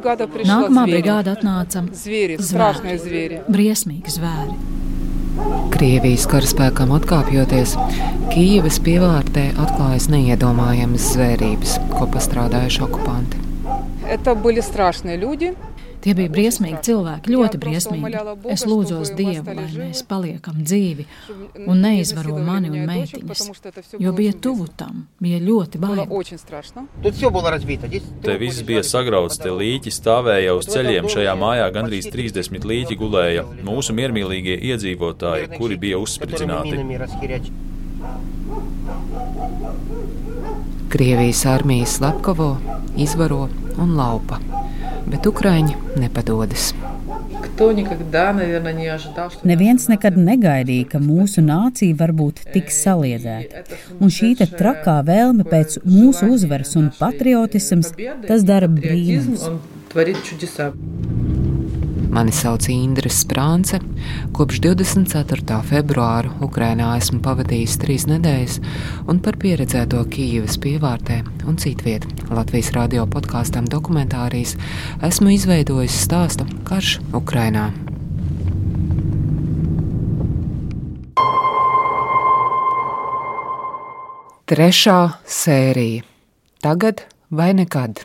Nākamā brigāde atnāca zvēri, strašnie zvēri. Briesmīgi zvēri. Krievijas karaspēkam atkāpjoties, Kīivas pievārtē atklājas neiedomājamas zvērības, ko pastrādājuši okupanti. Это были страшные люди. Tie bija briesmīgi cilvēki, ļoti briesmīgi. Es lūdzos Dievu, lai mēs paliekam dzīvi un neizvaro mani un meitiņas, jo bija tuvu tam, bija ļoti bail. Te viss bija sagrauts, te līķi stāvēja uz ceļiem. Šajā mājā gandrīz 30 līķi gulēja. Mūsu miermīlīgie iedzīvotāji, kuri bija uzspridzināti. Krievijas armijas slepkavo, izvaro un laupa bet Ukrāņi nepadodas. Neviens nekad negaidīja, ka mūsu nācija var būt tik saliedēta. Un šī trakā vēlme pēc mūsu uzvaras un patriotisms, tas dara brīnums. Mani sauc Indra Sprānce. Kopš 24. februāra Ukrainā esmu pavadījis trīs nedēļas, un par pieredzēto Kīivas pievārtē un citviet Latvijas radio podkāstam dokumentārijas esmu izveidojis stāstu Karš Ukrainā. Trešā sērija - Tagad vai nekad?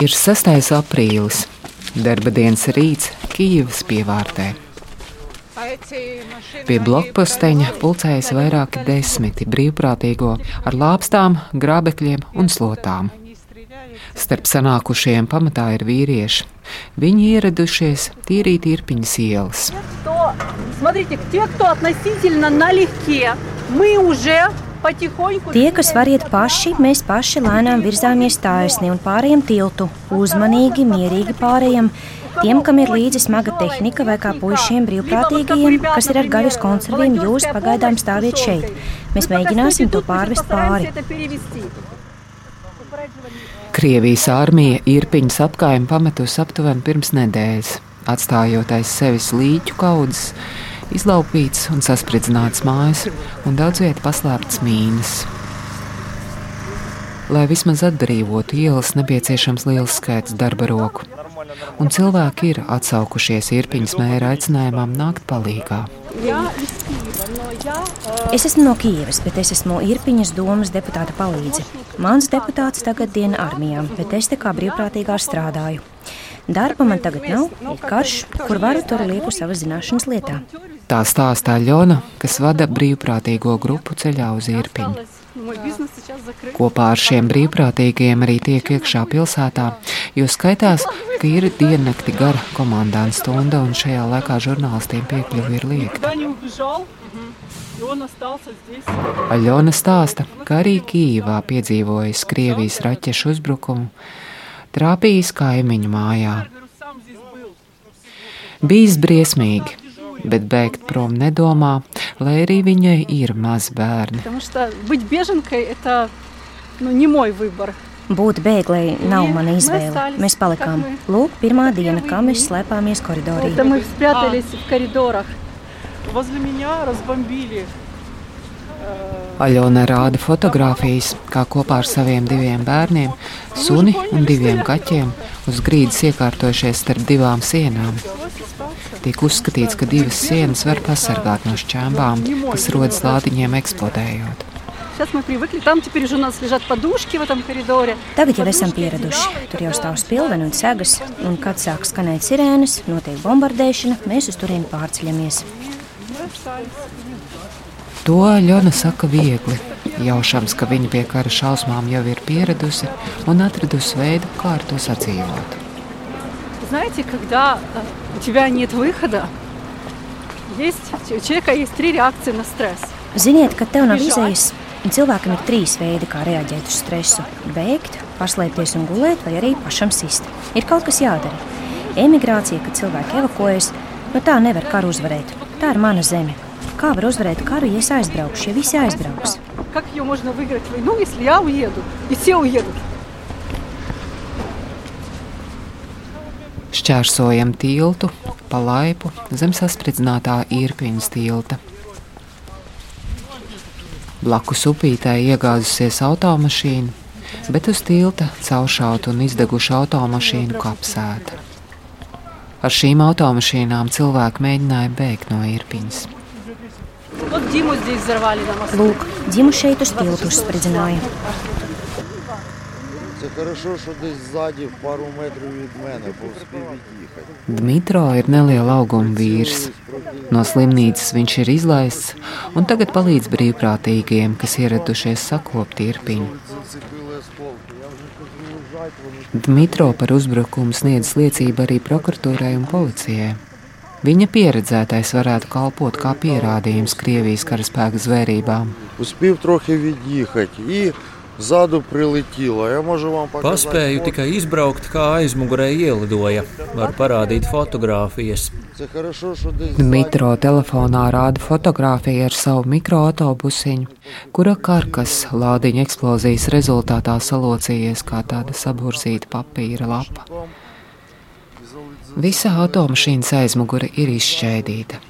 Ir 6. aprīlis, darba dienas rīts Kijavas pievārtē. Pie blokposteņa pulcējas vairāki desmiti brīvprātīgo ar lāpstām, grābekļiem un slotām. Starp sanākušajiem pamatā ir vīrieši. Viņi ieradušies tīrīt irpiņas ielas. Смотрите, те, кто относительно налегке, мы уже Tie, kas var iet paši, mēs paši lēnām virzāmies taisni un pārējiem tiltu, uzmanīgi, mierīgi pārējiem. Tiem, kam ir līdzi smaga tehnika, vai kā puišiem brīvprātīgajiem, kas ir ar gaļas konserviem, jūs pagaidām stāviet šeit. Mēs mēģināsim to pārvest pāri. Krievijas armija Irpiņas apgājumu pametusi aptuveni pirms nedēļas, atstājot aiz sevis līķu kaudzes izlaupīts un saspridzināts mājas, un daudz vietā paslēptas mīnas. Lai vismaz atbrīvotu ielas, nepieciešams liels skaits darba roku, un cilvēki ir atsaukušies Irpiņas mēra aicinājumam nākt palīgā. Es esmu no Kijavas, bet es esmu Irpiņas domas deputāta palīdze. Mans deputāts tagad diena armijā, bet es te kā brīvprātīgā strādāju. Darba man tagad nav, ir karš, kur varu tur lieku savas zināšanas lietā. Tā stāstā Ļona, kas vada brīvprātīgo grupu ceļā uz Irpiņu. Kopā ar šiem brīvprātīgajiem arī tiek iekšā pilsētā, jo skaitās, ka ir diennakti gara komandāna stunda un šajā laikā žurnālistiem piekļuvi ir liekta. Aļona stāsta, ka arī Kīvā piedzīvojis Krievijas raķešu uzbrukumu trāpījis kaimiņu mājā. Bijis briesmīgi, bet bēgt prom nedomā, lai arī viņai ir mazi bērni. Būt bēglei nav mana izvēle. Mēs palikām. Lūk, pirmā diena, kā mēs slēpāmies koridorī. Возле меня разбомбили Aļona rāda fotogrāfijas, kā kopā ar saviem diviem bērniem, suni un diviem kaķiem uz grīdas iekārtojušies starp divām sienām. Tiek uzskatīts, ka divas sienas var pasargāt no šķēmbām, kas rodas lādiņiem eksplodējot. Tagad jau esam pieraduši. Tur jau stāv spilveni un segas, un kad sāk skanēt sirēnas, notiek bombardēšana, mēs uz turieni pārceļamies. To Ļona saka viegli, jaušams, ka viņa pie kara šausmām jau ir pieradusi un atradusi veidu, kā ar to sadzīvot. Знаете, когда у тебя нет выхода, есть, у человека есть три реакции на стресс. Ziniet, ka tev nav izējas, un cilvēkam ir trīs veidi, kā reaģēt uz stresu - bēgt, paslēpties un gulēt, vai arī pašam sist. Ir kaut kas jādara. Emigrācija, kad cilvēki evakuējas, no tā nevar karu uzvarēt. Tā ir mana zeme, Kā var uzvarēt karu, ja es aizbraukšu, ja visi aizbrauks? Как ее можно выиграть войну, если я уеду и все уедут? Šķērsojam tiltu, pa laipu zem saspridzinātā īrpiņas tilta. Blakus upītē iegāzusies automašīna, bet uz tilta cauršauta un izdeguša automašīnu kapsēta. Ar šīm automašīnām cilvēki mēģināja bēgt no Irpiņas. Lūk, Dimu šeit uz tiltu uzspridzināja. Dmitro ir neliela auguma vīrs. No slimnīcas viņš ir izlaists un tagad palīdz brīvprātīgiem, kas ieradušies sakopt tirpiņu. Dmitro par uzbrukumu sniedz liecību arī prokuratūrai un policijai. Viņa pieredzētais varētu kalpot kā pierādījums Krievijas karaspēka zvērībām. Paspēju tikai izbraukt, kā aizmugurē ielidoja. Var parādīt fotogrāfijas. Dmitro telefonā rāda fotografiju ar savu mikroautobusiņu, kura karkas lādiņa eksplozijas rezultātā salocījies kā tāda saburzīta papīra lapa. Visa automašīnas aizmugure ir izšķēdīta.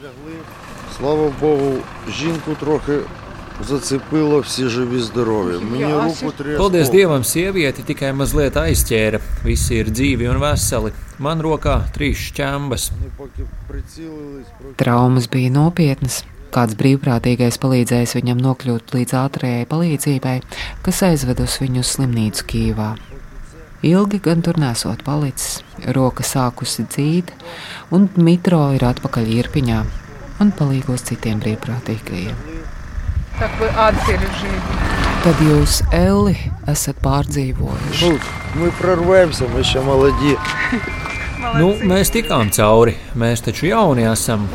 Слава Богу, жінку трохи зацепило, всі живі здорові. Мені руку три Paldies осколки. Dievam, sievieti tikai mazliet aizķēra. Visi ir dzīvi un veseli. Man rokā trīs šķembas. Вони поки прицілились, проки- Traumas bija nopietnas. Kāds brīvprātīgais palīdzējis viņam nokļūt līdz ātrējai palīdzībai, kas aizvedus viņu uz slimnīcu Kīvā. Ilgi gan tur nesot palicis, roka sākusi dzīt, un mitro ir atpakaļ īrpiņā un palīgos citiem brīvprātīgajiem. Tad jūs, Elli, esat pārdzīvojuši. Nu, mēs tikām cauri, mēs taču jauni esam.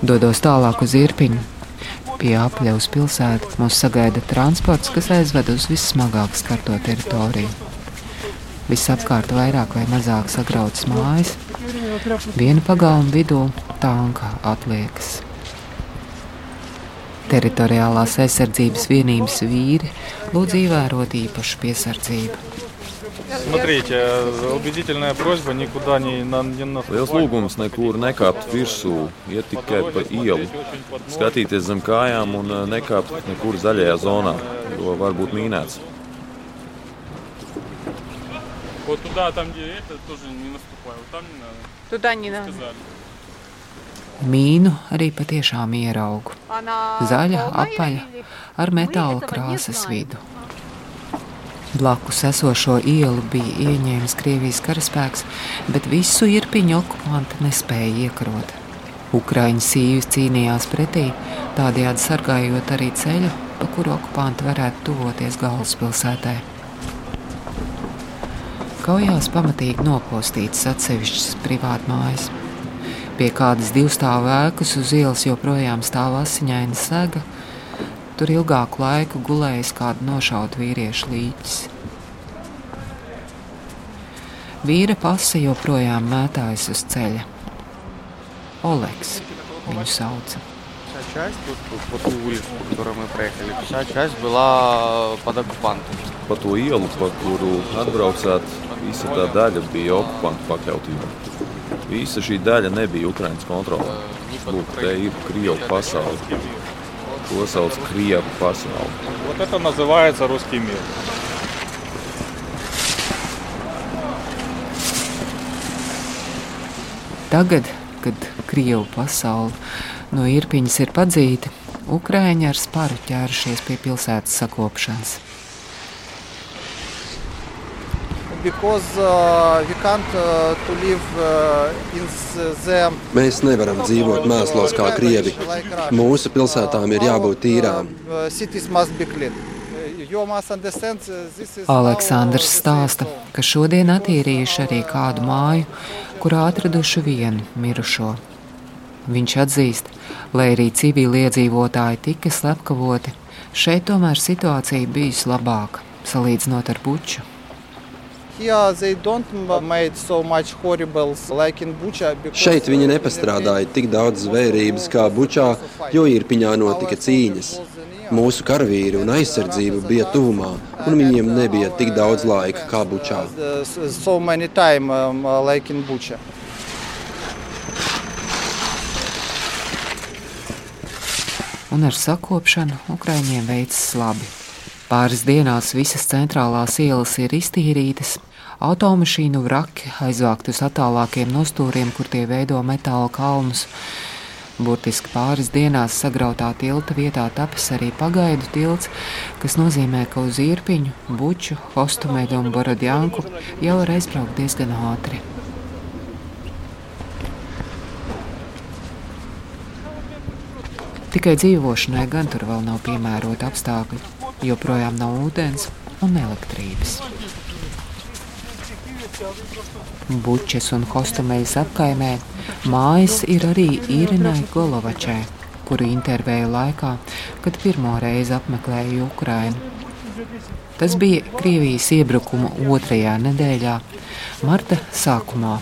Dodos tālāk uz īrpiņu Pie apļaus pilsētas mūs sagaida transports, kas aizved uz vissmagāk skarto teritoriju. Visapkārt vairāk vai mazāk sagrautas mājas, viena pagalma vidū tanka atliekas. Teritoriālās aizsardzības vienības vīri lūdz ievērot īpašu piesardzību. Смотрите, убедительная просьба никуда не, на, не на Liels lūgums nekur nekāpt virsū, iet tikai pa ielu, skatīties zem kājām un eh, nekāpt nekur zaļajā zonā, jo var būt mīnēts. Вот туда, там где это, тоже не наступай. Вот там не надо. Туда не надо. Сказали. Mīnu arī patiešām ieraugu. Она Zaļa, полная apaļa, или- ar metāla krāsas vidu. Blakus esošo ielu bija ieņēmis Krievijas karaspēks, bet visu irpiņu okupanti nespēja iekarot. Ukraiņu sīvis cīnījās pretī, tādējādi sargājot arī ceļu, pa kuru okupanti varētu tuvoties galvaspilsētai. Kaujās pamatīgi nopostītas atsevišķas privātmājas. Pie kādas divstāvu ēkas uz ielas joprojām stāv asiņaina sega, Tur ilgāku laiku gulējis kāda nošauta vīrieša līķis. Vīra pase joprojām mētājas uz ceļa. Oleks viņu sauca. Вся часть, тут, тут по ту улицу, по которой мы проехали, вся часть была под оккупантом. Pa to ielu, pa kuru atbraucāt, visa tā daļa bija okupantu pakļautībā. Visa šī daļa nebija Ukraiņas kontrolē. Lūk, te ir Krievu pasaule. To sauc Krievu pasauli. Вот это называется русский мир. Tagad, kad Krievu pasaule no īrpiņas ir padzīta, Ukrāņi ar sparu ķērušies pie pilsētas sakopšanas. Because uh, we can't uh, to live uh, in the Mēs nevaram dzīvot mēslos kā krievi. Mūsu pilsētām ir jābūt tīrām. uh, cities must be clean. Uh, You must understand uh, this is Aleksandrs stāsta, ka šodien attīrījuši arī kādu māju, kurā atraduši vienu mirušo. Viņš atzīst, lai arī civiliedzīvotāji tika slepkavoti, šeit tomēr situācija bijusi labāka, salīdzinot ar buču. Here they don't made so much horribles like in Bucha. Šeit viņi nepastrādāja tik daudz zvērības kā Bučā, jo īrpiņā notika cīņas. Mūsu karavīri un aizsardzība bija tuvumā, un viņiem nebija tik daudz laika kā Bučā. so many time um, uh, like in Bucha. un ar sakopšanu Ukraiņiem veicas labi. Pāris dienās visas centrālās ielas ir iztīrītas, automašīnu vraki aizvākt uz attālākiem nostūriem, kur tie veido metāla kalnus. Burtiski pāris dienās sagrautā tilta vietā tapis arī pagaidu tilts, kas nozīmē, ka uz īrpiņu, buču, hostumeļu un borodjanku jau var aizbraukt diezgan ātri. Tikai dzīvošanai gan tur vēl nav piemērota apstākļi, joprojām nav ūdens un elektrības. Bučes un hostameļas apkaimē mājas ir arī Irinai Golovačai, kuru intervēja laikā, kad pirmo reizi apmeklēju Ukrainu. Tas bija Krievijas iebrukuma otrajā nedēļā, marta sākumā.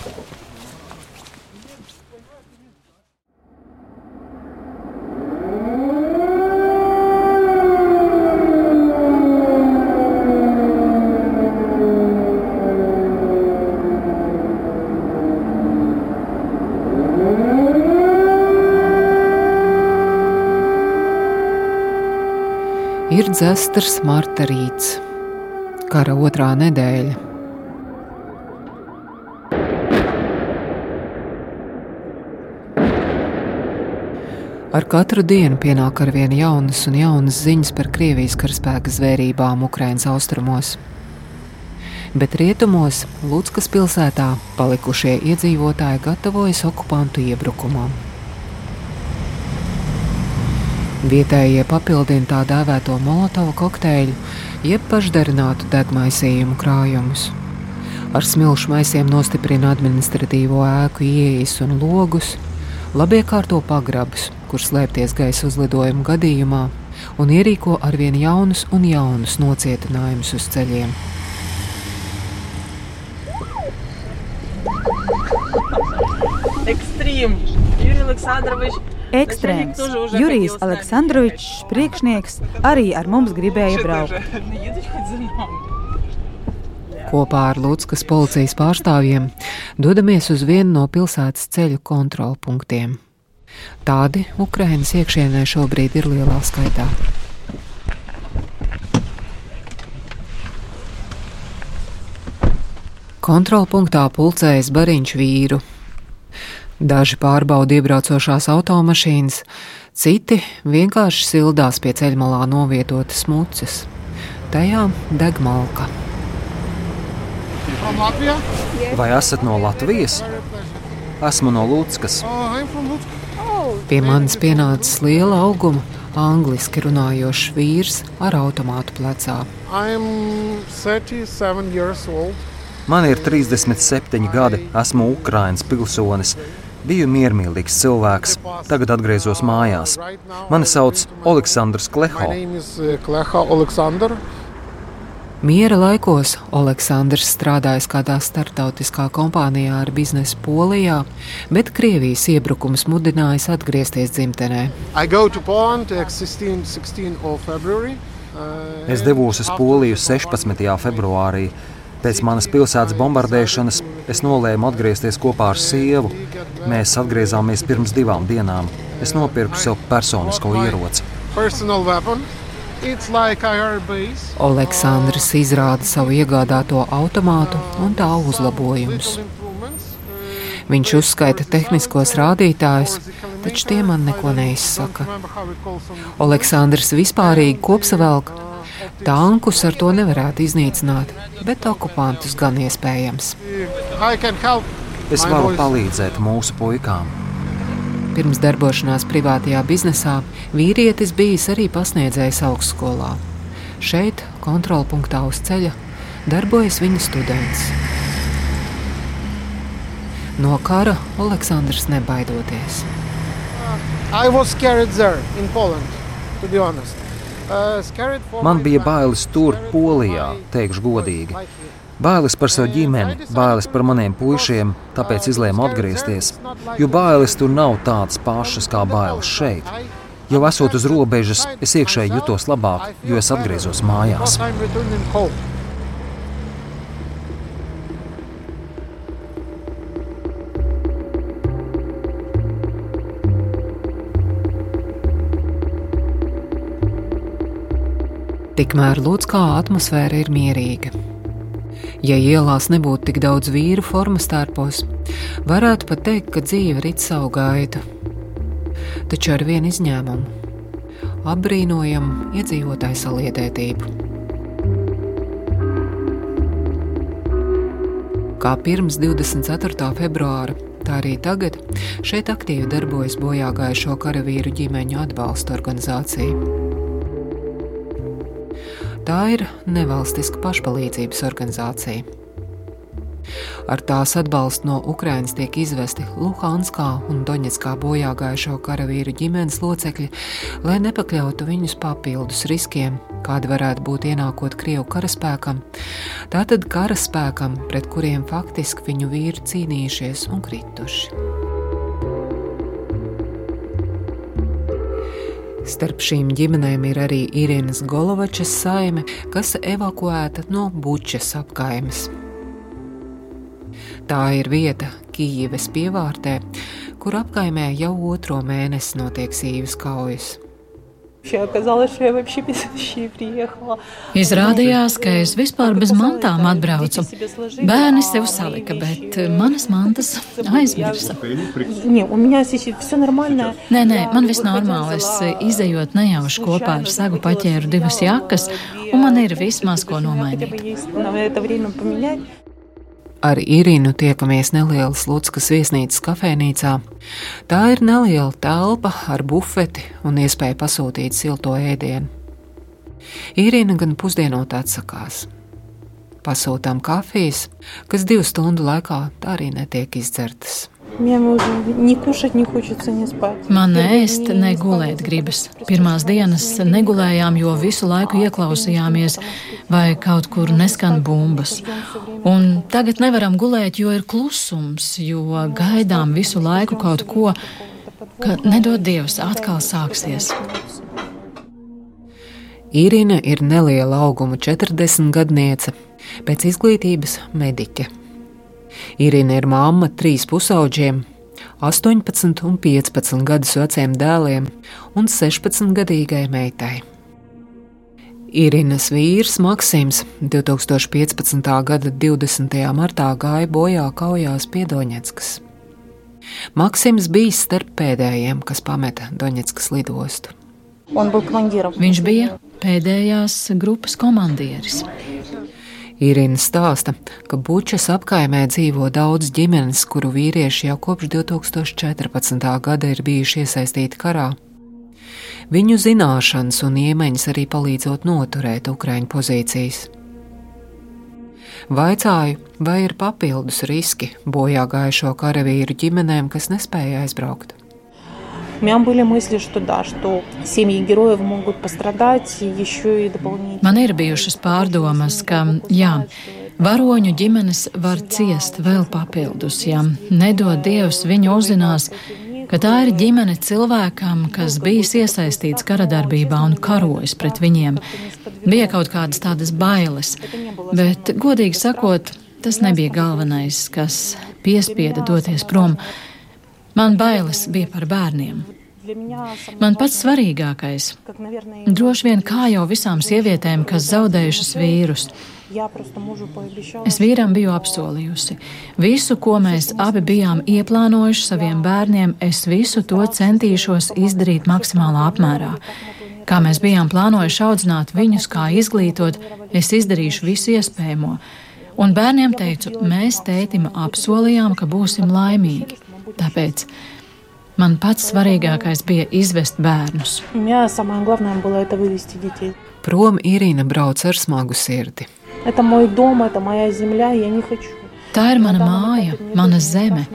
Dzestars Marta rīts, kara otrā nedēļa. Ar katru dienu pienāk ar vien jaunas un jaunas ziņas par Krievijas karaspēka zvērībām Ukraiņas austrumos. Bet rietumos, Lūdskas pilsētā, palikušie iedzīvotāji gatavojas okupantu iebrukumam. Vietējie papildina tā dēvēto molotovu kokteļu, jeb pašdarinātu degmaisījumu krājumus. Ar smilšu maisiem nostiprina administratīvo ēku ieejas un logus, labiekārto pagrabus, kur slēpties gaisa uzlidojuma gadījumā, un ierīko arvien jaunus un jaunus nocietinājumus uz ceļiem. Ekstrīm! Jurijs Aleksandrovičs! Ekstrēms Jurijs Aleksandrovičs, priekšnieks, arī ar mums gribēja braukt. Kopā ar Lūtskas policijas pārstāvjiem dodamies uz vienu no pilsētas ceļu kontrolpunktiem. Tādi Ukrainas iekšienē šobrīd ir lielā skaitā. Kontrolpunktā pulcējas bariņš vīru, Daži pārbauda iebraucošās automašīnas, citi vienkārši sildās pie ceļmalā novietotas muces. Tajā deg malka. Vai esat no Latvijas? Esmu no Lūtskas. Pie manis pienācis liela auguma, angliski runājošs vīrs ar automātu plecā. Man ir 37 gadi, esmu Ukraiņas pilsonis. Biju miermīlīgs cilvēks, tagad atgriezos mājās. Mani sauc Aleksandrs Kleho. Miera laikos Aleksandrs strādājis kādā starptautiskā kompānijā ar biznesu Polijā, bet Krievijas iebrukums mudinājis atgriezties dzimtenē. Es devos uz Poliju 16. februārī. Pēc manas pilsētas bombardēšanas es nolēmu atgriezties kopā ar sievu. Mēs atgriezāmies pirms divām dienām. Es nopirku sev personisko ieroci. Aleksandrs izrāda savu iegādāto automātu un tā uzlabojumus. Viņš uzskaita tehniskos rādītājus, taču tie man neko neizsaka. Aleksandrs vispārīgi kopsavilka, Tankus ar to nevarētu iznīcināt, bet okupantus gan iespējams. Es varu palīdzēt mūsu puikām. Pirms darbošanās privātajā biznesā vīrietis bijis arī pasniedzējs augstskolā. Šeit, kontrolpunktā uz ceļa, darbojas viņa students. No kara Aleksandrs nebaidoties. I was carried there in Poland, to be honest. Man bija bailes tur, Polijā, teikšu godīgi. Bailes par savu ģimeni, bailes par maniem puišiem, tāpēc izlēmu atgriezties. Jo bailes tur nav tādas pašas kā bailes šeit. Jau esot uz robežas, es iekšēji jutos labāk, jo es atgriezos mājās. Tikmēr Lūdskā atmosfēra ir mierīga. Ja ielās nebūtu tik daudz vīru formas tērpos, varētu pat teikt, ka dzīve rit savu gaitu. Taču ar vienu izņēmumu - apbrīnojam iedzīvotāju saliedētību. Kā pirms 24. februāra, tā arī tagad šeit aktīvi darbojas bojā gājušo karavīru ģimeņu atbalsta organizācija. Tā ir nevalstiska pašpalīdzības organizācija. Ar tās atbalstu no Ukrainas tiek izvesti Luhanskā un Doņetskā bojā gājušo karavīru ģimenes locekļi, lai nepakļautu viņus papildus riskiem, kāda varētu būt ienākot Krievu karaspēkam, tātad karaspēkam, pret kuriem faktiski viņu vīri cīnījušies un krituši. Starp šīm ģimenēm ir arī Irīnas Golovačas saime, kas evakuēta no Bučas apkaimes. Tā ir vieta Kijivas pievārtē, kur apkaimē jau otro mēnesi notiek sīvas kaujas. Izrādījās, ka es vispār bez mantām atbraucu. Bērni sev salika, bet manas mantas aizmirsa. Nē, nē, man viss normāli. Es izējot nejauši kopā ar sagu paķēru divas jakas, un man ir vismaz ko nomainīt. Ar Irīnu tiekamies nelielas Luckas viesnīcas kafejnīcā. Tā ir neliela telpa ar bufeti un iespēju pasūtīt silto ēdienu. Irīna gan pusdienot atsakās. Pasūtām kafijas, kas divu stundu laikā tā arī netiek izdzertas. Man ēst, ne gulēt gribas. Pirmās dienas negulējām, jo visu laiku ieklausījāmies, vai kaut kur neskan bumbas. Un tagad nevaram gulēt, jo ir klusums, jo gaidām visu laiku kaut ko, ka nedod Dievs atkal sāksies. Irina ir neliela auguma 40 gadniece, pēc izglītības mediķe. Irina ir mamma trīs pusauģiem, 18 un 15 gadus veciem dēliem un 16 gadīgai meitai. Irinas vīrs Maksims 2015. gada 20. martā gāja bojā kaujās pie Doņetskas. Maksims bija starp pēdējiem, kas pameta Doņetskas lidostu. Viņš bija pēdējās grupas komandieris. Irina stāsta, ka Bučas apkaimē dzīvo daudz ģimenes, kuru vīrieši jau kopš 2014. gada ir bijuši iesaistīti karā. Viņu zināšanas un iemaņas arī palīdzot noturēt Ukraiņu pozīcijas. Vaicāju, vai ir papildus riski bojā gājušo karavīru ģimenēm, kas nespēja aizbraukt. У меня были мысли, что да, что семьи героев могут пострадать еще и дополнительно. Man ir bijušas pārdomas, ka jā, varoņu ģimenes var ciest vēl papildus, ja nedod Dievs viņu uzzinās, ka tā ir ģimene cilvēkam, kas bijis iesaistīts karadarbībā un karojas pret viņiem. Bija kaut kādas tādas bailes, bet, godīgi sakot, tas nebija galvenais, kas piespieda doties prom. Man bailes bija par bērniem. Man pats svarīgākais - droši vien kā jau visām sievietēm, kas zaudējušas vīrus. Es vīram biju apsolījusi. Visu, ko mēs abi bijām ieplānojuši saviem bērniem, es visu to centīšos izdarīt maksimālā apmērā. Kā mēs bijām plānojuši audzināt viņus, kā izglītot, es izdarīšu visu iespējamo. Un bērniem teicu, mēs tētim apsolījām, ka būsim laimīgi. Tāpēc man pats svarīgākais bija izvest bērnus. Prom Irina brauc ar smagu sirdi. Tā ir mana māja, mana zeme.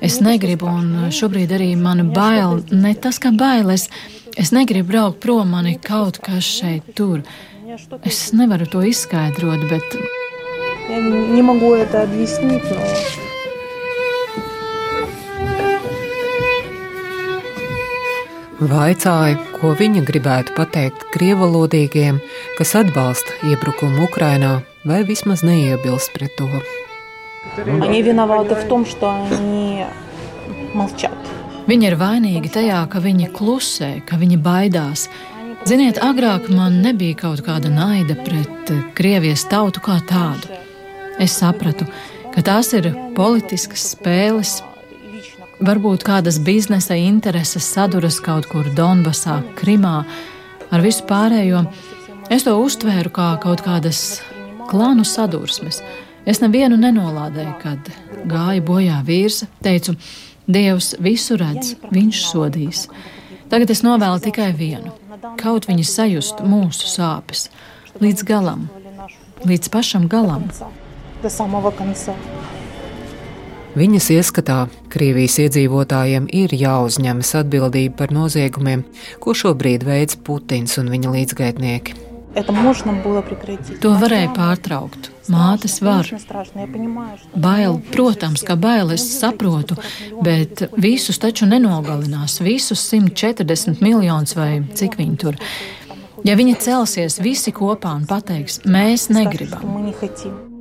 Es negribu, un šobrīd arī mana bail, ne tas, ka bailes, es negribu braukt prom, mani kaut kas šeit tur. Es nevaru to izskaidrot, bet. Я не могу это объяснить, но Vaicāja, ko viņa gribētu pateikt krievalodīgiem, kas atbalsta iebrukumu Ukrainā, vai vismaz neiebilst pret to. Viņi ir vainīgi tajā, ka viņi klusē, ka viņi baidās. Ziniet, agrāk man nebija kaut kāda naida pret Krievijas tautu kā tādu. Es sapratu, ka tās ir politiskas spēles. Varbūt kādas biznesa intereses saduras kaut kur Donbasā, Krimā, ar visu pārējo. Es to uztvēru kā kaut kādas klānu sadursmes. Es nevienu nenolādēju, kad gāja bojā vīrs, teicu, Dievs visu redz, viņš sodīs. Tagad es novēlu tikai vienu - kaut viņi sajust mūsu sāpes līdz galam, līdz pašam galam. Viņas ieskatā Krievijas iedzīvotājiem ir jāuzņemas atbildība par noziegumiem, ko šobrīd veids Putins un viņa līdzgaitnieki. To varēja pārtraukt. Mātes var. Bail, protams, ka bail es saprotu, bet visus taču nenogalinās. Visus 140 miljonus vai cik viņi tur. Ja viņi celsies visi kopā un pateiks, mēs negribam.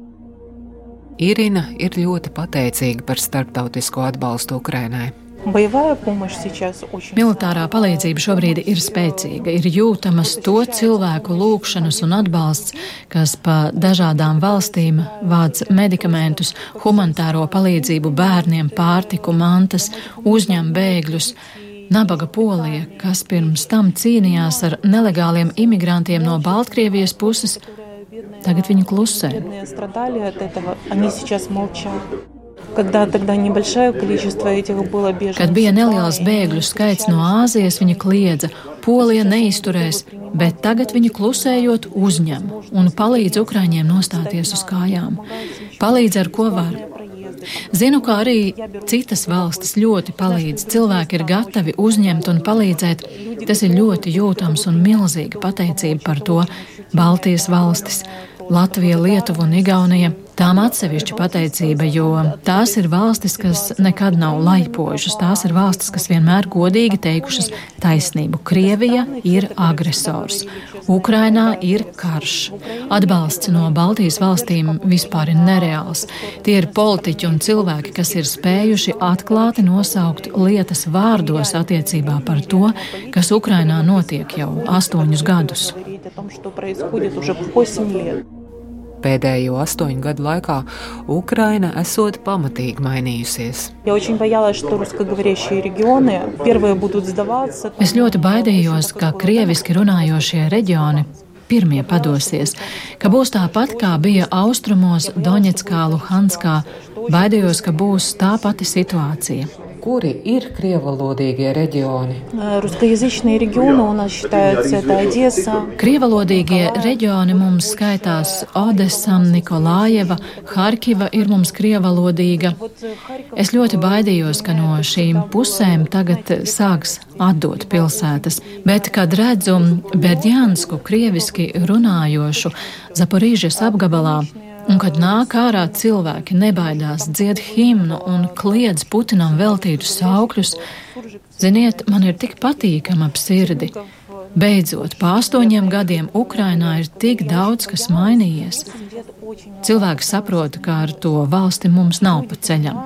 Irina ir ļoti pateicīga par starptautisko atbalstu Ukrainai. Militārā palīdzība šobrīd ir spēcīga, ir jūtamas to cilvēku lūgšanas un atbalsts, kas pa dažādām valstīm vāc medikamentus, humanitāro palīdzību bērniem, pārtiku, mantas, uzņem bēgļus. Nabaga Polija, kas pirms tam cīnījās ar nelegāliem imigrantiem no Baltkrievijas puses, tagad viņi klusē. Kad bija neliels bēgļu skaits no Āzijas, viņa kliedza, Polija neizturēs, bet tagad viņi klusējot uzņem un palīdz Ukraiņiem nostāties uz kājām. Palīdz ar ko var. Zinu, ka arī citas valstis ļoti palīdz. Cilvēki ir gatavi uzņemt un palīdzēt. Tas ir ļoti jūtams un milzīga pateicība par to Baltijas valstis. Latvija, Lietuva un Igaunija Tām atsevišķa pateicība, jo tās ir valstis, kas nekad nav laipojušas. Tās ir valstis, kas vienmēr godīgi teikušas taisnību. Krievija ir agresors, Ukrainā ir karš. Atbalsts no Baltijas valstīm vispār ir nereāls. Tie ir politiķi un cilvēki, kas ir spējuši atklāti nosaukt lietas vārdos attiecībā par to, kas Ukrainā notiek jau astoņus gadus. Pēdējo astoņu gadu laikā Ukraina esot pamatīgi mainījusies. Es ļoti baidījos, ka krieviski runājošie reģioni pirmie padosies, ka būs tāpat kā bija austrumos Doņetskā, Luhanskā. Baidījos, ka būs tā pati situācija kuri ir krievalodīgie reģioni? Krievalodīgie reģioni mums skaitās Odesa, Nikolājeva, Harkiva ir mums krievalodīga. Es ļoti baidījos, ka no šīm pusēm tagad sāks atdot pilsētas, bet, kad redzu Berģānsku krieviski runājošu Zaporīžas apgabalā, Un, kad nāk ārā cilvēki, nebaidās dzied himnu un kliedz Putinam veltītus saukļus, ziniet, man ir tik patīkami ap sirdi. Beidzot, pa astoņiem gadiem Ukrainā ir tik daudz, kas mainījies. Cilvēki saprot, ka ar to valsti mums nav pa ceļam.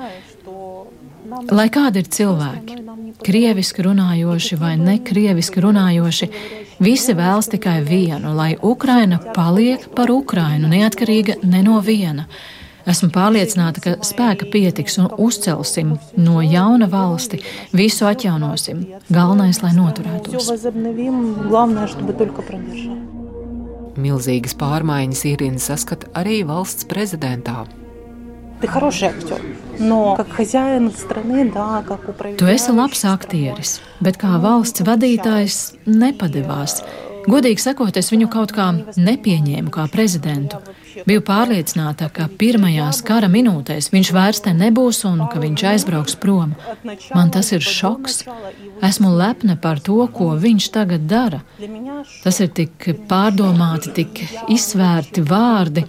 Lai kādi ir cilvēki, krieviski runājoši vai nekrieviski runājoši, Visi vēlas tikai vienu, lai Ukraina paliek par Ukrainu, neatkarīga ne no viena. Esmu pārliecināta, ka spēka pietiks un uzcelsim no jauna valsti, visu atjaunosim. Galvenais, lai noturētos. Milzīgas pārmaiņas Irina saskata arī valsts prezidentā. Ты хороший актер. Но как хозяин страны, да, как управляющий... Tu esi labs aktieris, bet kā valsts vadītājs nepadevās. Godīgi sakot, es viņu kaut kā nepieņēmu kā prezidentu. Biju pārliecināta, ka pirmajās kara minūtēs viņš vairs te nebūs un ka viņš aizbrauks prom. Man tas ir šoks. Esmu lepna par to, ko viņš tagad dara. Tas ir tik pārdomāti, tik izsvērti vārdi.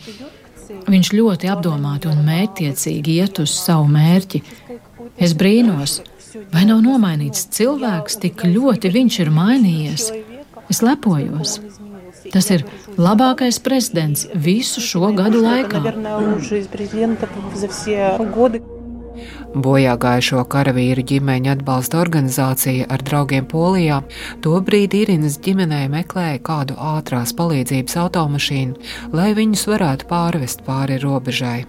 Viņš ļoti apdomāti un mērķiecīgi iet uz savu mērķi. Es brīnos, vai nav nomainīts cilvēks, tik ļoti viņš ir mainījies. Es lepojos. Tas ir labākais prezidents visu šo gadu laikā. Bojā gājušo karavīru ģimeņa atbalsta organizācija ar draugiem Polijā tobrīd Irinas ģimenei meklēja kādu ātrās palīdzības automašīnu, lai viņus varētu pārvest pāri robežai.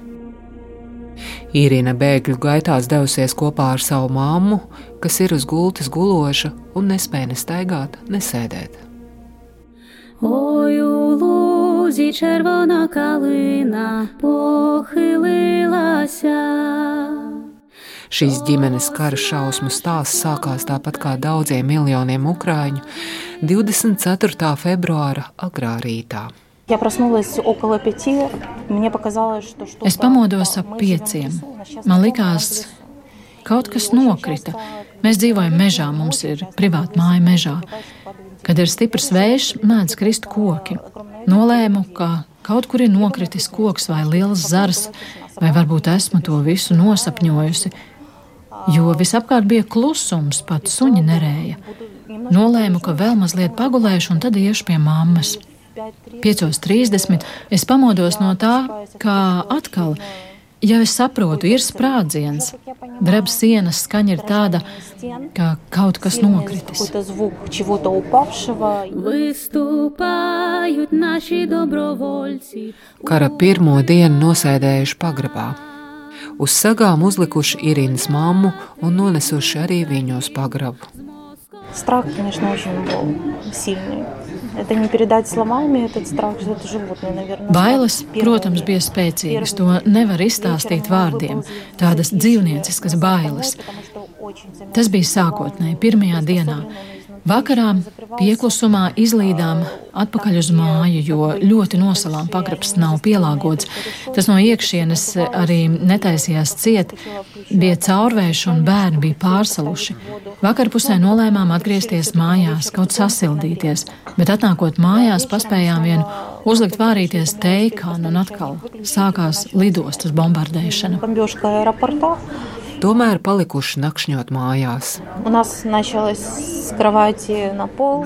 Irina bēgļu gaitās devusies kopā ar savu māmu, kas ir uz gultas guloša un nespēja ne staigāt, ne sēdēt. Ой, у лузі червона калина похилилася. Šīs ģimenes kara šausmu stāsts sākās tāpat kā daudziem miljoniem ukrāņu 24. februāra agrā rītā. Es pamodos ap pieciem. Man likās, kaut kas nokrita. Mēs dzīvojam mežā, mums ir privāta māja mežā. Kad ir stiprs vējš, mēdz krist koki. Nolēmu, ka kaut kur ir nokritis koks vai liels zars, vai varbūt esmu to visu nosapņojusi jo visapkārt bija klusums, pat suņi nerēja. Nolēmu, ka vēl mazliet pagulēšu, un tad iešu pie mammas. 5.30 es pamodos no tā, kā atkal. Ja es saprotu, ir sprādziens, drēbes sienas skaņa ir tāda, ka kaut kas nokritis. Kara pirmo dienu nosēdējuši pagrabā uz sagām uzlikuši Irīnas mammu un nonesuši arī viņu uz pagrabu. Страх, конечно, очень был сильный. Это не передать словами, этот страх, это животное, наверное. Bailes, protams, bija spēcīgas. To nevar izstāstīt vārdiem. Tādas dzīvnieciskas bailes. Tas bija sākotnēji, pirmajā dienā. Vakarā pieklusumā izlīdām atpakaļ uz māju, jo ļoti nosalām pagrabs nav pielāgots. Tas no iekšienes arī netaisījās ciet, bija caurvējš un bērni bija pārsaluši. Vakarpusē nolēmām atgriezties mājās, kaut sasildīties, bet atnākot mājās paspējām vien uzlikt vārīties teikānu un atkal sākās lidostas bombardēšana tomēr palikuši nakšņot mājās.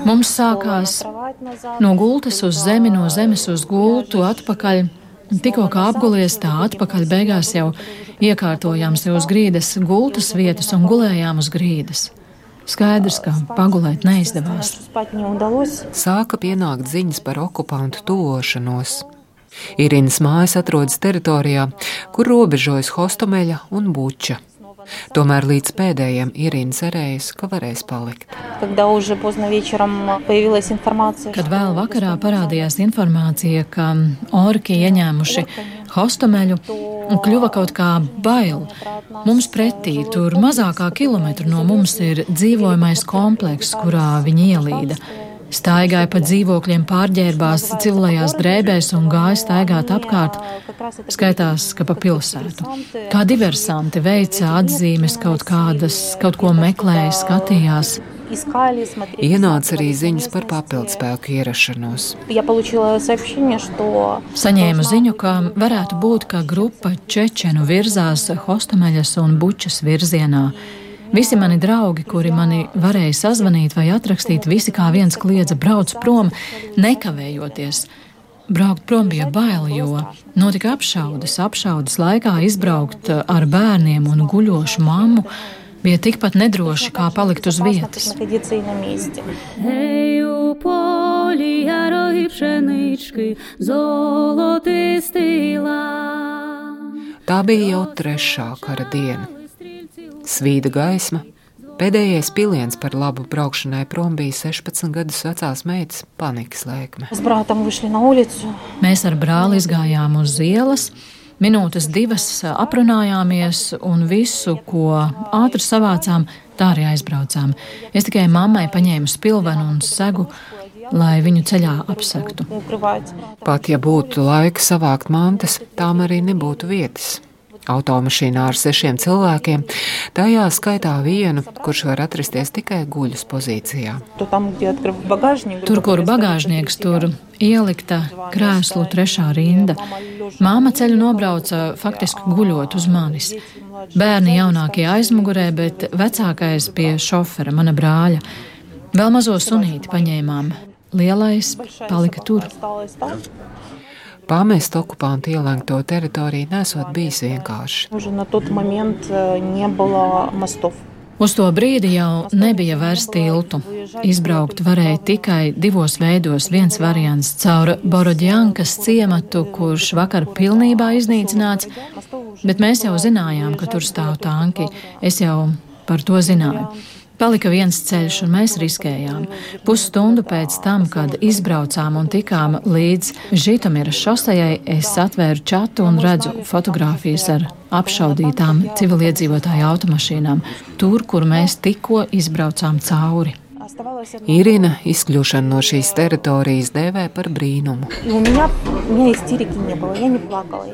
Mums sākās no gultas uz zemi, no zemes uz gultu, atpakaļ. Tikko kā apgulies tā atpakaļ, beigās jau iekārtojām sev uz grīdas gultas vietas un gulējām uz grīdas. Skaidrs, ka pagulēt neizdevās. Sāka pienākt ziņas par okupantu tuvošanos. Irīnas mājas atrodas teritorijā, kur robežojas Hostomeļa un Buča. Tomēr līdz pēdējiem Irīna cerējas, ka varēs palikt. Kad vēl vakarā parādījās informācija, ka orki ieņēmuši hostomeļu, kļuva kaut kā bail. Mums pretī, tur mazākā kilometra no mums, ir dzīvojamais komplekss, kurā viņi ielīda. Staigāja pa dzīvokļiem, pārģērbās civilajās drēbēs un gāja staigāt apkārt. Skaitās, ka pa pilsētu. Kā diversanti veica atzīmes, kaut kādas, kaut ko meklēja, skatījās. Ienāca arī ziņas par papildspēku ierašanos. Saņēmu ziņu, ka varētu būt, ka grupa Čečenu virzās Hostameļas un Bučas virzienā. Visi mani draugi, kuri mani varēja sazvanīt vai atrakstīt, visi kā viens kliedza, brauc prom, nekavējoties. Braukt prom bija bail, jo notika apšaudes. Apšaudes laikā izbraukt ar bērniem un guļošu mammu bija tikpat nedroši kā palikt uz vietas. Tā bija jau trešā kara diena. Svīda gaisma. Pēdējais piliens par labu braukšanai prom bija 16 gadus vecās meitas panikas lēkme. Mēs ar brāli izgājām uz ielas. Minūtes divas aprunājāmies, un visu, ko ātri savācām, tā arī aizbraucām. Es tikai mammai paņēmu spilvenu un segu, lai viņu ceļā apsektu. Pat ja būtu laika savākt mantas, tām arī nebūtu vietas. Automašīnā ar sešiem cilvēkiem, tajā skaitā vienu, kurš var atrasties tikai guļus pozīcijā. Tur, kur bagāžnieks, tur ielikta krēslu trešā rinda. Māma ceļu nobrauca faktiski guļot uz manis. Bērni jaunākie aizmugurē, bet vecākais pie šofera, mana brāļa. Vēl mazo sunīti paņēmām. Lielais palika tur. Pamest okupantu ielēgto teritoriju nesot bijis vienkārši. Uz to brīdi jau nebija vairs tiltu. Izbraukt varēja tikai divos veidos. Viens variants caur Borodjankas ciematu, kurš vakar pilnībā iznīcināts, bet mēs jau zinājām, ka tur stāv tanki. Es jau par to zināju. Palika viens ceļš, un mēs riskējām. Pusstundu pēc tam, kad izbraucām un tikām līdz Žitomira šosejai, es atvēru čatu un redzu fotogrāfijas ar apšaudītām civiliedzīvotāju automašīnām, tur, kur mēs tikko izbraucām cauri. Irina izkļūšanu no šīs teritorijas dēvē par brīnumu.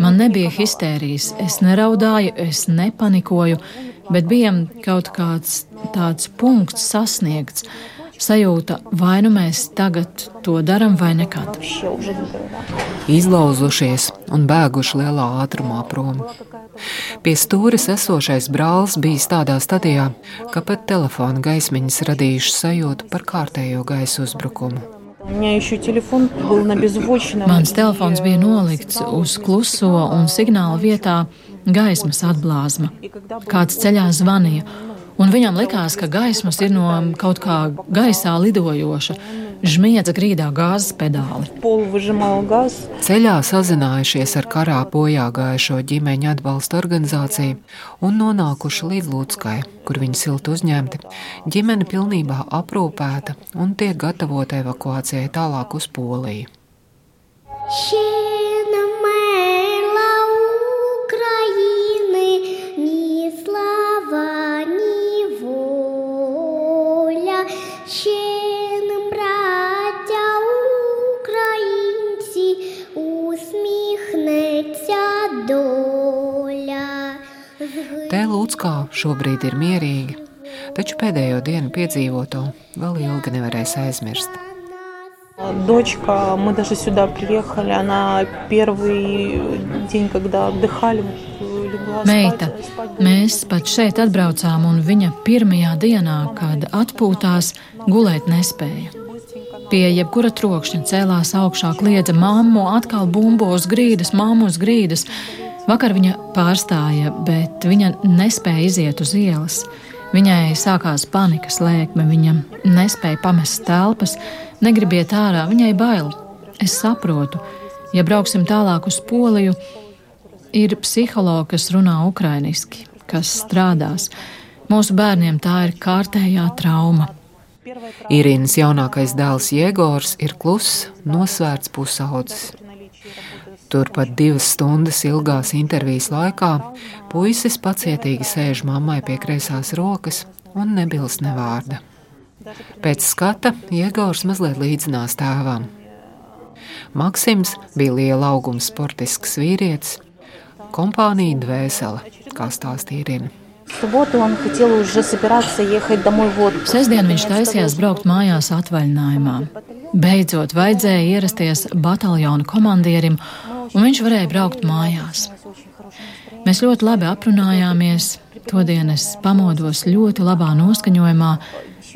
Man nebija histērijas, es neraudāju, es nepanikoju bet bija kaut kāds tāds punkts sasniegts. Sajūta, vai nu mēs tagad to darām, vai nekad. Izlauzušies un bēguši lielā ātrumā prom. Pie stūres esošais brālis bija tādā stadijā, ka pat telefona gaismiņas radījuši sajūtu par kārtējo gaisa uzbrukumu. Mans telefons bija nolikts uz kluso un signāla vietā gaismas atblāzma. Kāds ceļā zvanīja, un viņam likās, ka gaismas ir no kaut kā gaisā lidojoša. Žmiedza grīdā gāzes pedāli. Ceļā sazinājušies ar karā bojā gājušo ģimeņu atbalsta organizāciju un nonākuši līdz Lūtskai, kur viņi silti uzņemti. Ģimene pilnībā aprūpēta un tiek gatavota evakuācijai tālāk uz Poliju. Šī Lūdzkā šobrīd ir mierīgi, taču pēdējo dienu piedzīvoto vēl ilgi nevarēs aizmirst. Дочка, мы даже сюда приехали, она первый день, когда отдыхали, Meita, mēs pat šeit atbraucām, un viņa pirmajā dienā, kad atpūtās, gulēt nespēja. Pie jebkura trokšņa cēlās augšā, kliedza mammu, atkal bumbo uz grīdas, mammu uz grīdas. Vakar viņa pārstāja, bet viņa nespēja iziet uz ielas. Viņai sākās panikas lēkme, viņa nespēja pamest telpas, negribiet ārā, viņai bail. Es saprotu, ja brauksim tālāk uz Poliju, ir psihologi, kas runā ukrainiski, kas strādās. Mūsu bērniem tā ir kārtējā trauma. Irīnas jaunākais dēls Jēgors ir kluss, nosvērts pusaudzis. Turpat divas stundas ilgās intervijas laikā puisis pacietīgi sēž mammai pie kreisās rokas un nebilst ne vārda. Pēc skata Iegors mazliet līdzinās tēvam. Maksims bija liela auguma sportisks vīrietis, kompānija dvēsele, kā stāstīja Irina. Sestdien viņš taisījās braukt mājās atvaļinājumā. Beidzot, vajadzēja ierasties bataljona komandierim un viņš varēja braukt mājās. Mēs ļoti labi aprunājāmies. Todien es pamodos ļoti labā noskaņojumā.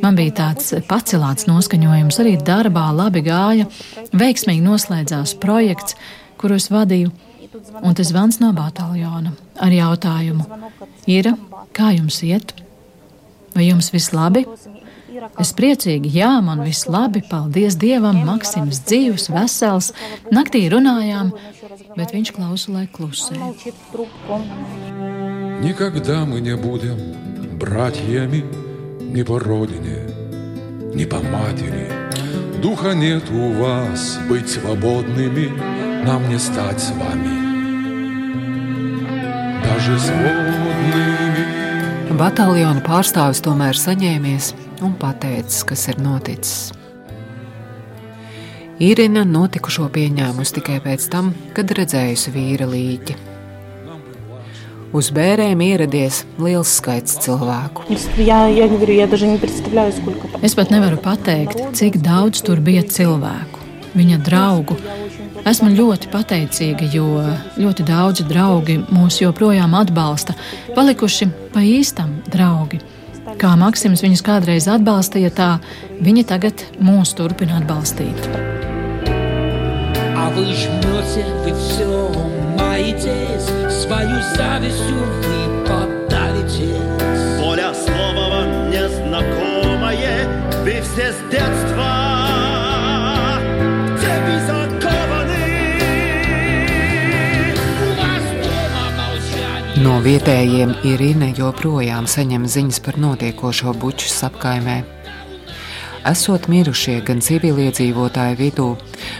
Man bija tāds pacelāts noskaņojums, arī darbā labi gāja, veiksmīgi noslēdzās projekts, kuru es vadīju, un tas zvans no bataljona ar jautājumu: Ir, kā jums iet? Vai jums viss labi? Es priecīgi, jā, man viss labi, paldies Dievam, Maksims dzīvs, vesels. Naktī runājām, bet viņš klausulē klusē. Никогда мы не будем братьями ни по родине, ни по матери. Духа нет у вас быть свободными, нам не стать с вами. mūžas modnīmi. Bataljona pārstāvis tomēr saņēmies un pateicis, kas ir noticis. Irina notikušo pieņēmusi tikai pēc tam, kad redzējusi vīra līķi. Uz bērniem ieradies liels skaits cilvēku. Es pat nevaru pateikt, cik daudz tur bija cilvēku, viņa draugu, Esmu ļoti pateicīga, jo ļoti daudzi draugi mūs joprojām atbalsta, palikuši pa īstam draugi. Kā Maksims viņus kādreiz atbalstīja, tā viņi tagad mūs turpina atbalstīt. вы жмете, вы все маетесь, свою завистью вы подавитесь. Воля слова вам незнакомое, вы все с детства No vietējiem Irina joprojām saņem ziņas par notiekošo bučus apkaimē. Esot mirušie gan civiliedzīvotāju vidū,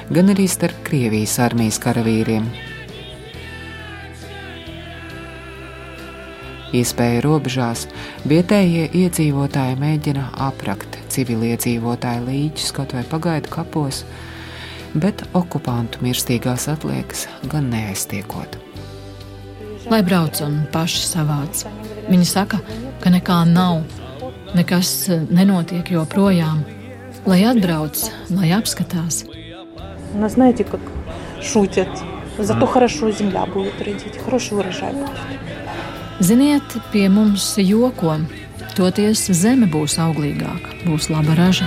gan arī starp Krievijas armijas karavīriem. Iespēja robežās vietējie iedzīvotāji mēģina aprakt civiliedzīvotāju līķus kaut vai pagaidu kapos, bet okupantu mirstīgās atliekas gan neaiztiekot Lai brauc un paši savāc. Viņi saka, ka nekā nav, nekas nenotiek joprojām. Lai atbrauc, lai apskatās. Но знаете, как шутят. Зато хорошо земля будет родить, хороший урожай будет. Ziniet, pie mums joko, toties zeme būs auglīgāka, būs laba raža.